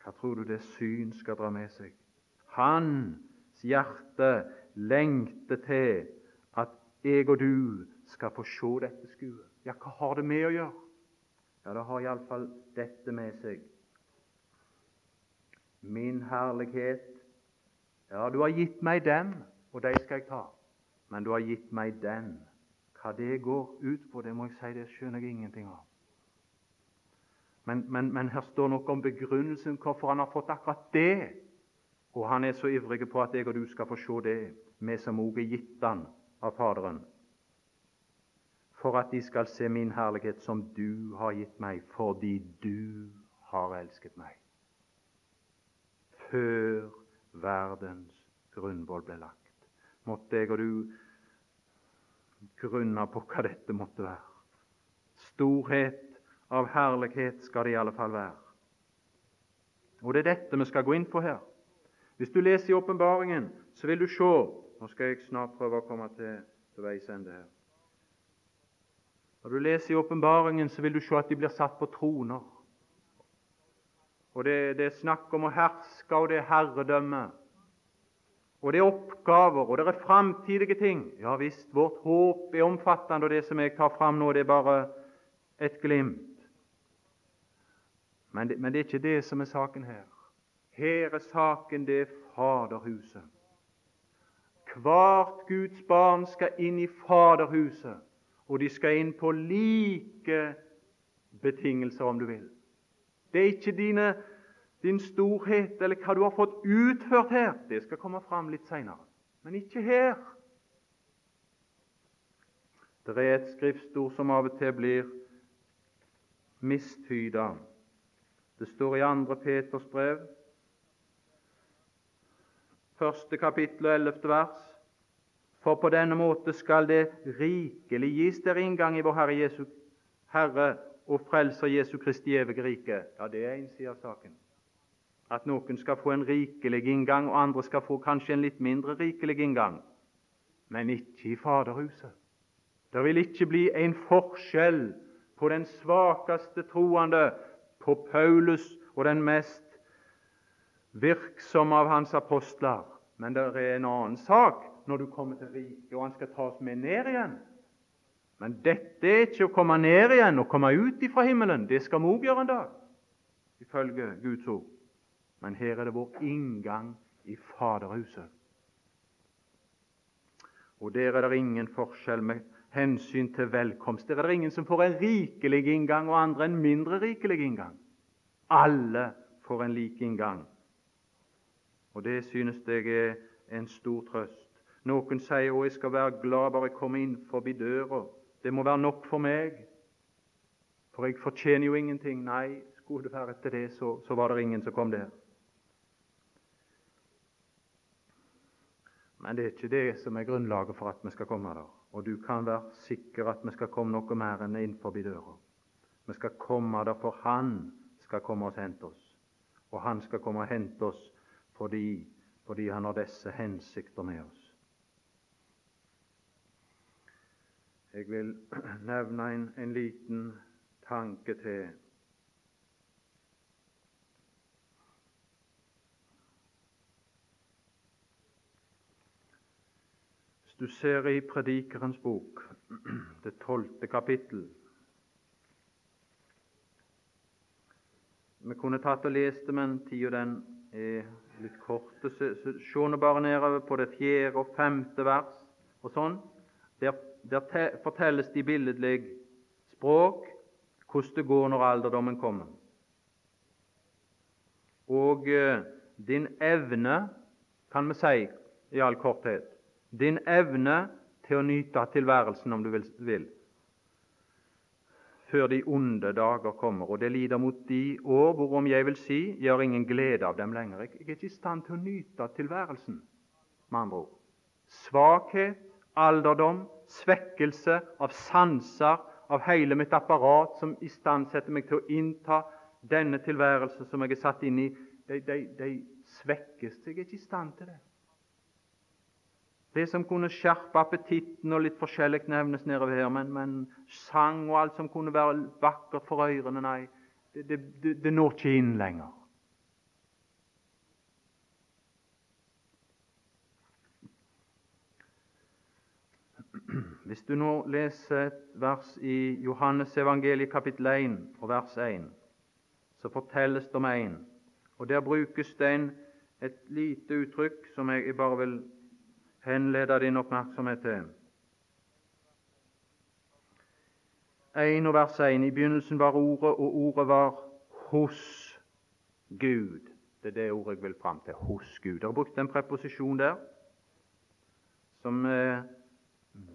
Hva tror du det syn skal dra med seg? Hans hjerte lengter til at jeg og du skal få se dette skuet. Ja, hva har det med å gjøre? Ja, det har iallfall dette med seg. Min herlighet Ja, du har gitt meg den, og de skal jeg ta. Men du har gitt meg den. Hva det går ut på, det må jeg si, det skjønner jeg ingenting av. Men, men, men her står noe om begrunnelsen hvorfor han har fått akkurat det. Og han er så ivrig på at jeg og du skal få se det, vi som òg er gitt han av Faderen, for at de skal se min herlighet som du har gitt meg, fordi du har elsket meg. Før verdens grunnvoll ble lagt. Måtte jeg og du grunne på hva dette måtte være. Storhet av herlighet skal det i alle fall være. Og det er dette vi skal gå inn på her. Hvis du leser i åpenbaringen, så vil du se Nå skal jeg snart prøve å komme til, til veis ende her. Når du leser i åpenbaringen, så vil du se at de blir satt på troner. Og det, det er snakk om å herske, og det er herredømme. Og det er oppgaver, og det er framtidige ting. Ja visst, vårt håp er omfattende, og det som jeg tar fram nå, det er bare et glimt. Men det, men det er ikke det som er saken her. Her er saken det er Faderhuset. Hvert Guds barn skal inn i Faderhuset, og de skal inn på like betingelser, om du vil. Det er ikke dine, din storhet eller hva du har fått utført her. Det skal komme fram litt seinere. Men ikke her. Det er et skriftord som av og til blir mistyda. Det står i 2. Peters brev, første kapittel og ellevte vers. For på denne måte skal det rikelig gis dere inngang i vår Herre, Jesu, Herre og Frelser Jesu Kristi evige rike. Ja, det er en side av saken. At noen skal få en rikelig inngang, og andre skal få kanskje en litt mindre rikelig inngang. Men ikke i Faderhuset. Det vil ikke bli en forskjell på den svakeste troende på Paulus og den mest virksomme av hans apostler. Men det er en annen sak når du kommer til riket, og han skal tas med ned igjen. Men dette er ikke å komme ned igjen og komme ut ifra himmelen. Det skal vi òg gjøre en dag, ifølge Guds ord. Men her er det vår inngang i Faderhuset. Og der er det ingen forskjell med hensyn til velkomst. Der er det ingen som får en rikelig inngang, og andre en mindre rikelig inngang. Alle får en lik inngang. Og Det synes jeg er en stor trøst. Noen sier at jeg skal være glad bare jeg kommer inn forbi døra. Det må være nok for meg, for jeg fortjener jo ingenting. Nei, skulle det være etter det, så, så var det ingen som kom der. Men det er ikke det som er grunnlaget for at vi skal komme der. Og du kan være sikker at vi skal komme noe mer enn inn forbi døra. Vi skal komme der, for Han skal komme og hente oss. Og Han skal komme og hente oss fordi, fordi Han har disse hensikter med oss. Jeg vil nevne en, en liten tanke til. Hvis du ser i Predikerens bok, det tolvte kapittel Vi kunne tatt og lest det, men tida den er litt kort. Se nå bare nedover på det fjerde og femte vers og sånn. Der, der fortelles det i billedlig språk hvordan det går når alderdommen kommer. Og eh, din evne, kan vi si i all korthet, din evne til å nyte tilværelsen, om du vil, før de onde dager kommer. Og det lider mot de år hvorom jeg vil si jeg har ingen glede av dem lenger. Jeg er ikke i stand til å nyte tilværelsen, med andre ord. Svakhet, alderdom, svekkelse av sanser, av hele mitt apparat som istandsetter meg til å innta denne tilværelsen som jeg er satt inn i, de, de, de svekkes. Jeg er ikke i stand til det. Det som kunne skjerpe appetitten og litt forskjellig nevnes nedover her, men, men, sang og alt som kunne være vakkert for ørene, nei, det, det, det, det når ikke inn lenger. Hvis du nå leser et vers i Johannes evangeliet kapittel 1 og vers 1, så fortelles det om en, og der brukes det en, et lite uttrykk som jeg bare vil henlede din oppmerksomhet til. 1 og vers 1. I begynnelsen var Ordet, og Ordet var hos Gud. Det er det ordet jeg vil fram til. Hos Gud. Jeg har brukt en preposisjon der som er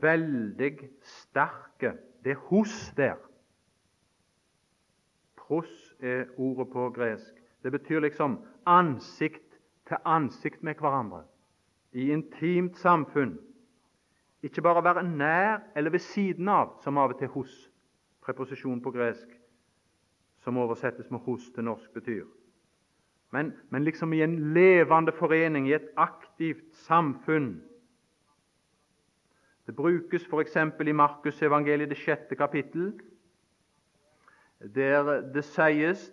veldig sterke. Det er hos der. Pros er ordet på gresk. Det betyr liksom ansikt til ansikt med hverandre i intimt samfunn. Ikke bare være nær eller ved siden av, som av og til 'hos', preposisjon på gresk, som oversettes med 'hos' til norsk betyr. men, men liksom i en levende forening, i et aktivt samfunn. Det brukes f.eks. i Markusevangeliet, det sjette kapittel, der det sies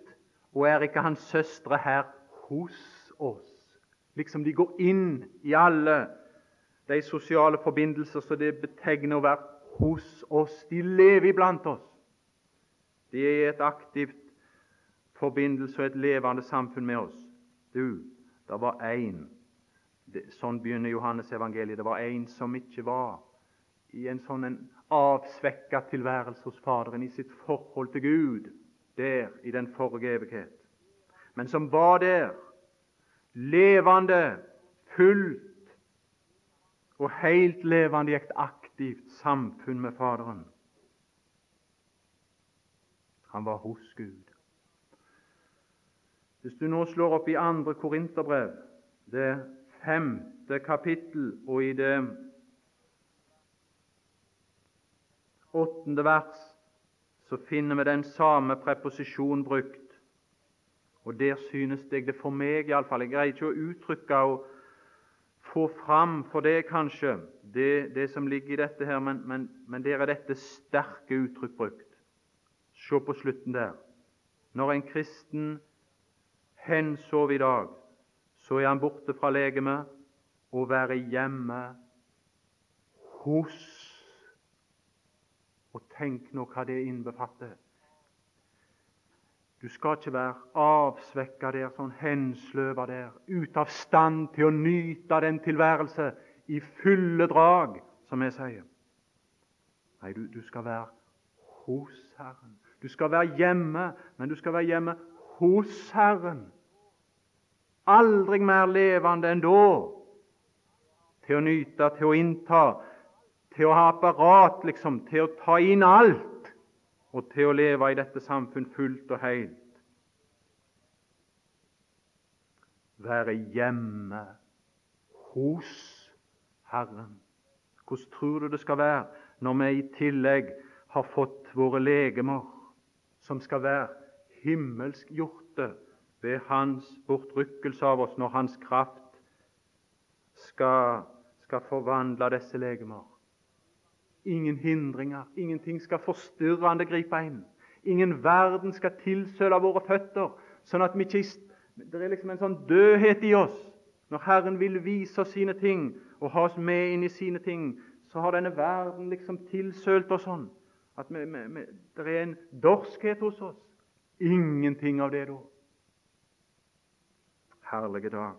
Og er ikke hans søstre her hos oss? Liksom de går inn i alle de sosiale forbindelser som det betegner å være hos oss. De lever iblant oss. De er i et aktivt forbindelse og et levende samfunn med oss. Du, det var én Sånn begynner Johannes evangeliet. Det var en som ikke var i en sånn en avsvekka tilværelse hos Faderen i sitt forhold til Gud der i den forrige evighet, men som var der, levende, fullt og helt levende i et aktivt samfunn med Faderen. Han var hos Gud. Hvis du nå slår opp i andre Korinterbrev, det femte kapittel, og i det åttende vers så finner vi den samme preposisjon brukt. Og der synes jeg det for meg iallfall Jeg greier ikke å uttrykke og få fram for det, kanskje, det, det som ligger i dette her, men, men, men der er dette sterke uttrykk brukt. Se på slutten der. Når en kristen hensov i dag, så er han borte fra legemet og være hjemme hos tenk nå hva det innbefatter. Du skal ikke være avsvekka der, sånn hensløva der, ute av stand til å nyte den tilværelse i fulle drag, som jeg sier. Nei, du, du skal være hos Herren. Du skal være hjemme, men du skal være hjemme hos Herren. Aldri mer levende enn da, til å nyte, til å innta, til å ha apparat liksom, til å ta inn alt, og til å leve i dette samfunn fullt og helt. Være hjemme hos Herren. Hvordan tror du det skal være når vi i tillegg har fått våre legemer, som skal være himmelskgjorte ved Hans bortrykkelse av oss, når Hans kraft skal, skal forvandle disse legemer? Ingen hindringer, ingenting skal forstyrrende gripe inn. Ingen verden skal tilsøle våre føtter, sånn at vi ikke Det er liksom en sånn dødhet i oss. Når Herren vil vise oss sine ting og ha oss med inn i sine ting, så har denne verden liksom tilsølt oss sånn at vi, vi, vi, det er en dorskhet hos oss. Ingenting av det da. Herlige dag.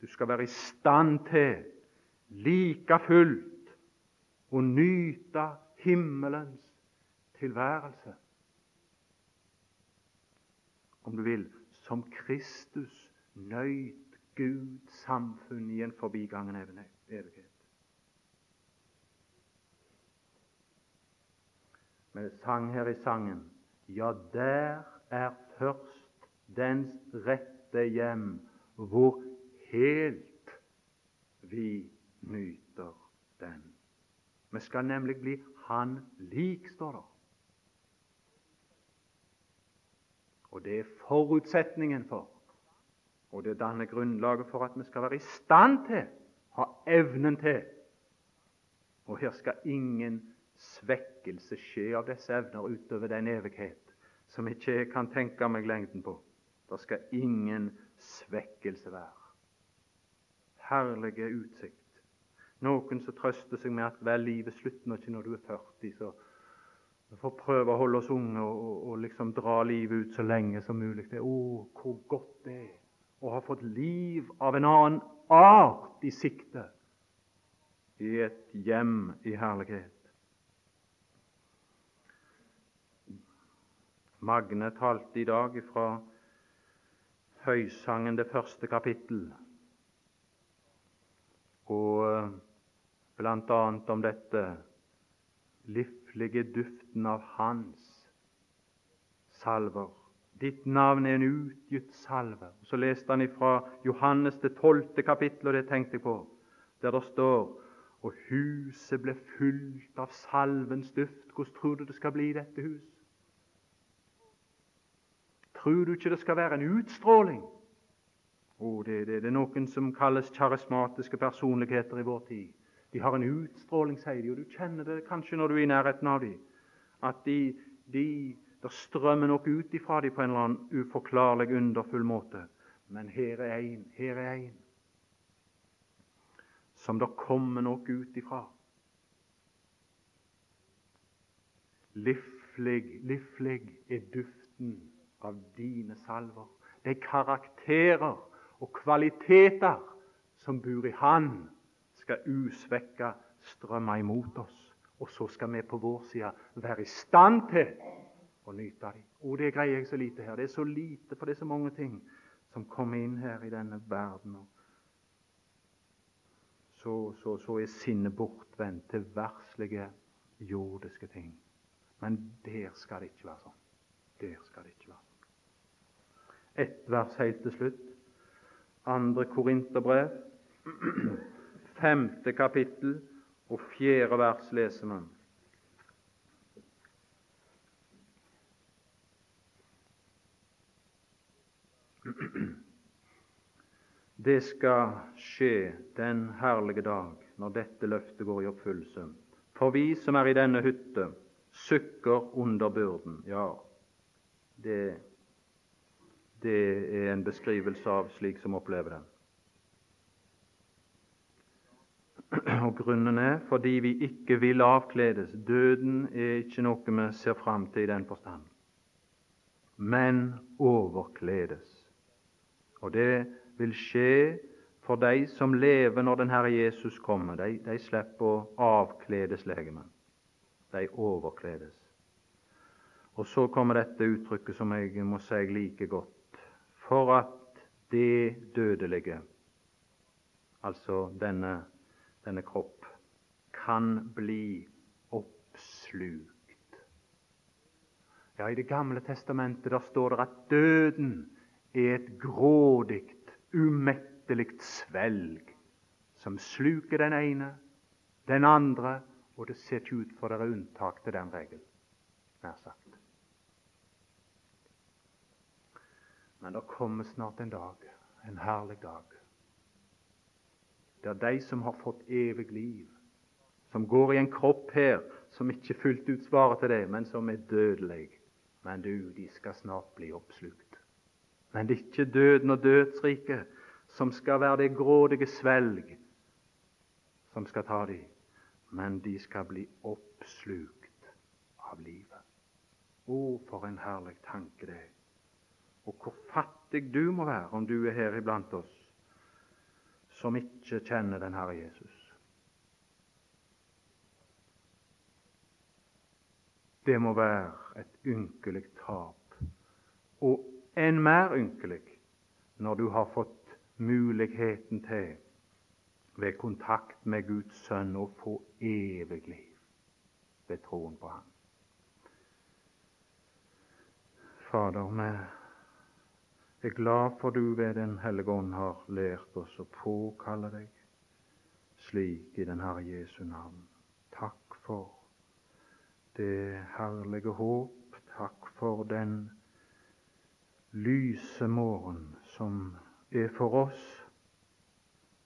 Du skal være i stand til, like fullt, og nyte himmelens tilværelse. Om du vil som Kristus nøyt Guds samfunn i en forbigangen evighet. Men det sang her i sangen Ja, der er først dens rette hjem, hvor helt vi nyter den. Vi skal nemlig bli Han lik, står det. Og det er forutsetningen for, og det danner grunnlaget for at vi skal være i stand til, ha evnen til. Og her skal ingen svekkelse skje av disse evner utover den evighet som ikke jeg kan tenke meg lengden på. Det skal ingen svekkelse være. Herlige utsikt. Noen som trøster seg med at vel, livet slutter ikke når du er 40, så vi får prøve å holde oss unge og, og, og liksom dra livet ut så lenge som mulig. Det, å, hvor godt det er å ha fått liv av en annen art i sikte i et hjem i herlighet. Magne talte i dag fra Høysangen, det første kapittel. Og bl.a. om dette liflige duften av Hans salver. Ditt navn er en utgitt salve. Så leste han fra Johannes det tolvte kapittel, og det tenkte jeg på, der det står og huset ble fylt av salvens duft. Hvordan tror du det skal bli i dette hus? Tror du ikke det skal være en utstråling? Oh, det, det, det er noen som kalles karismatiske personligheter i vår tid. De har en utstråling, sier de, og du kjenner det kanskje når du er i nærheten av dem. At de, de det strømmer noe ut ifra dem på en eller annen uforklarlig, underfull måte. Men her er én, her er én som det kommer noe ut ifra. Liflig, liflig er duften av dine salver. De karakterer og kvaliteter som bor i Han, skal usvekka strømme imot oss. Og så skal vi på vår side være i stand til å nyte dem. Og det greier jeg så lite her. Det er så lite, for det er så mange ting som kommer inn her i denne verden. Så, så, så er sinnet bortvendt til verslige, jordiske ting. Men der skal det ikke være sånn. Der skal det ikke være sånn. Ett vers helt til slutt. Andre Korinterbrev, femte kapittel og fjerde vers leser man. Det skal skje den herlige dag når dette løftet går i oppfyllelse. For vi som er i denne hytte, sukker under byrden. Ja, det, det er en beskrivelse av slik som opplever den. Og Grunnen er fordi vi ikke vil avkledes. Døden er ikke noe vi ser fram til i den forstand, men overkledes. Og det vil skje for de som lever når den Herre Jesus kommer. De, de slipper å avkledes legemet. De overkledes. Og så kommer dette uttrykket som jeg må si jeg liker godt. For at det dødelige, altså denne, denne kropp, kan bli oppslukt. Ja, I Det gamle testamentet der står det at døden er et grådig, umettelig svelg som sluker den ene, den andre, og det ser ikke ut for det er unntak til den regelen, nær sagt. Men det kommer snart en dag, en herlig dag, der de som har fått evig liv, som går i en kropp her som ikke fullt ut svarer til det, men som er dødelig, men du, de skal snart bli oppslukt. Men det er ikke døden og dødsriket som skal være det grådige svelg som skal ta dem, men de skal bli oppslukt av livet. Å, for en herlig tanke det er! Og hvor fattig du må være om du er her iblant oss som ikke kjenner den Herre Jesus. Det må være et ynkelig tap. Og enn mer ynkelig når du har fått muligheten til ved kontakt med Guds sønn å få evig liv ved troen på ham. Fader, vi er glad for du ved Den hellige ånd har lært oss å påkalle deg slik i den Herre Jesu navn. Takk for det herlige håp. Takk for den lyse morgen som er for oss.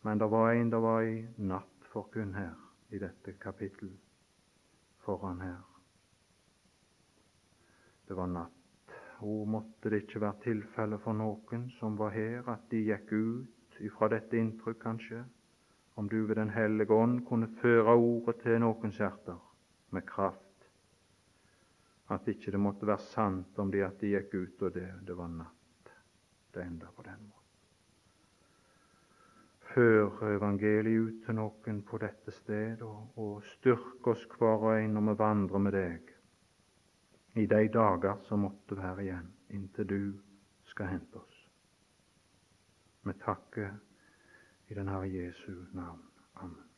Men det var en det var i natt for kun her i dette kapittel foran her. Det var natt. Og måtte det ikke være tilfelle for noen som var her, at de gikk ut ifra dette inntrykk, kanskje, om du ved Den hellige ånd kunne føre ordet til noens hjerter med kraft at ikke det måtte være sant om de at de gikk ut, og det, det var natt. Det enda på den måten. Før evangeliet ut til noen på dette sted, og, og styrk oss hver og en når vi vandrer med deg i de dager som måtte være igjen, inntil du skal hente oss. Vi takker i den Herre Jesu navn. Amen.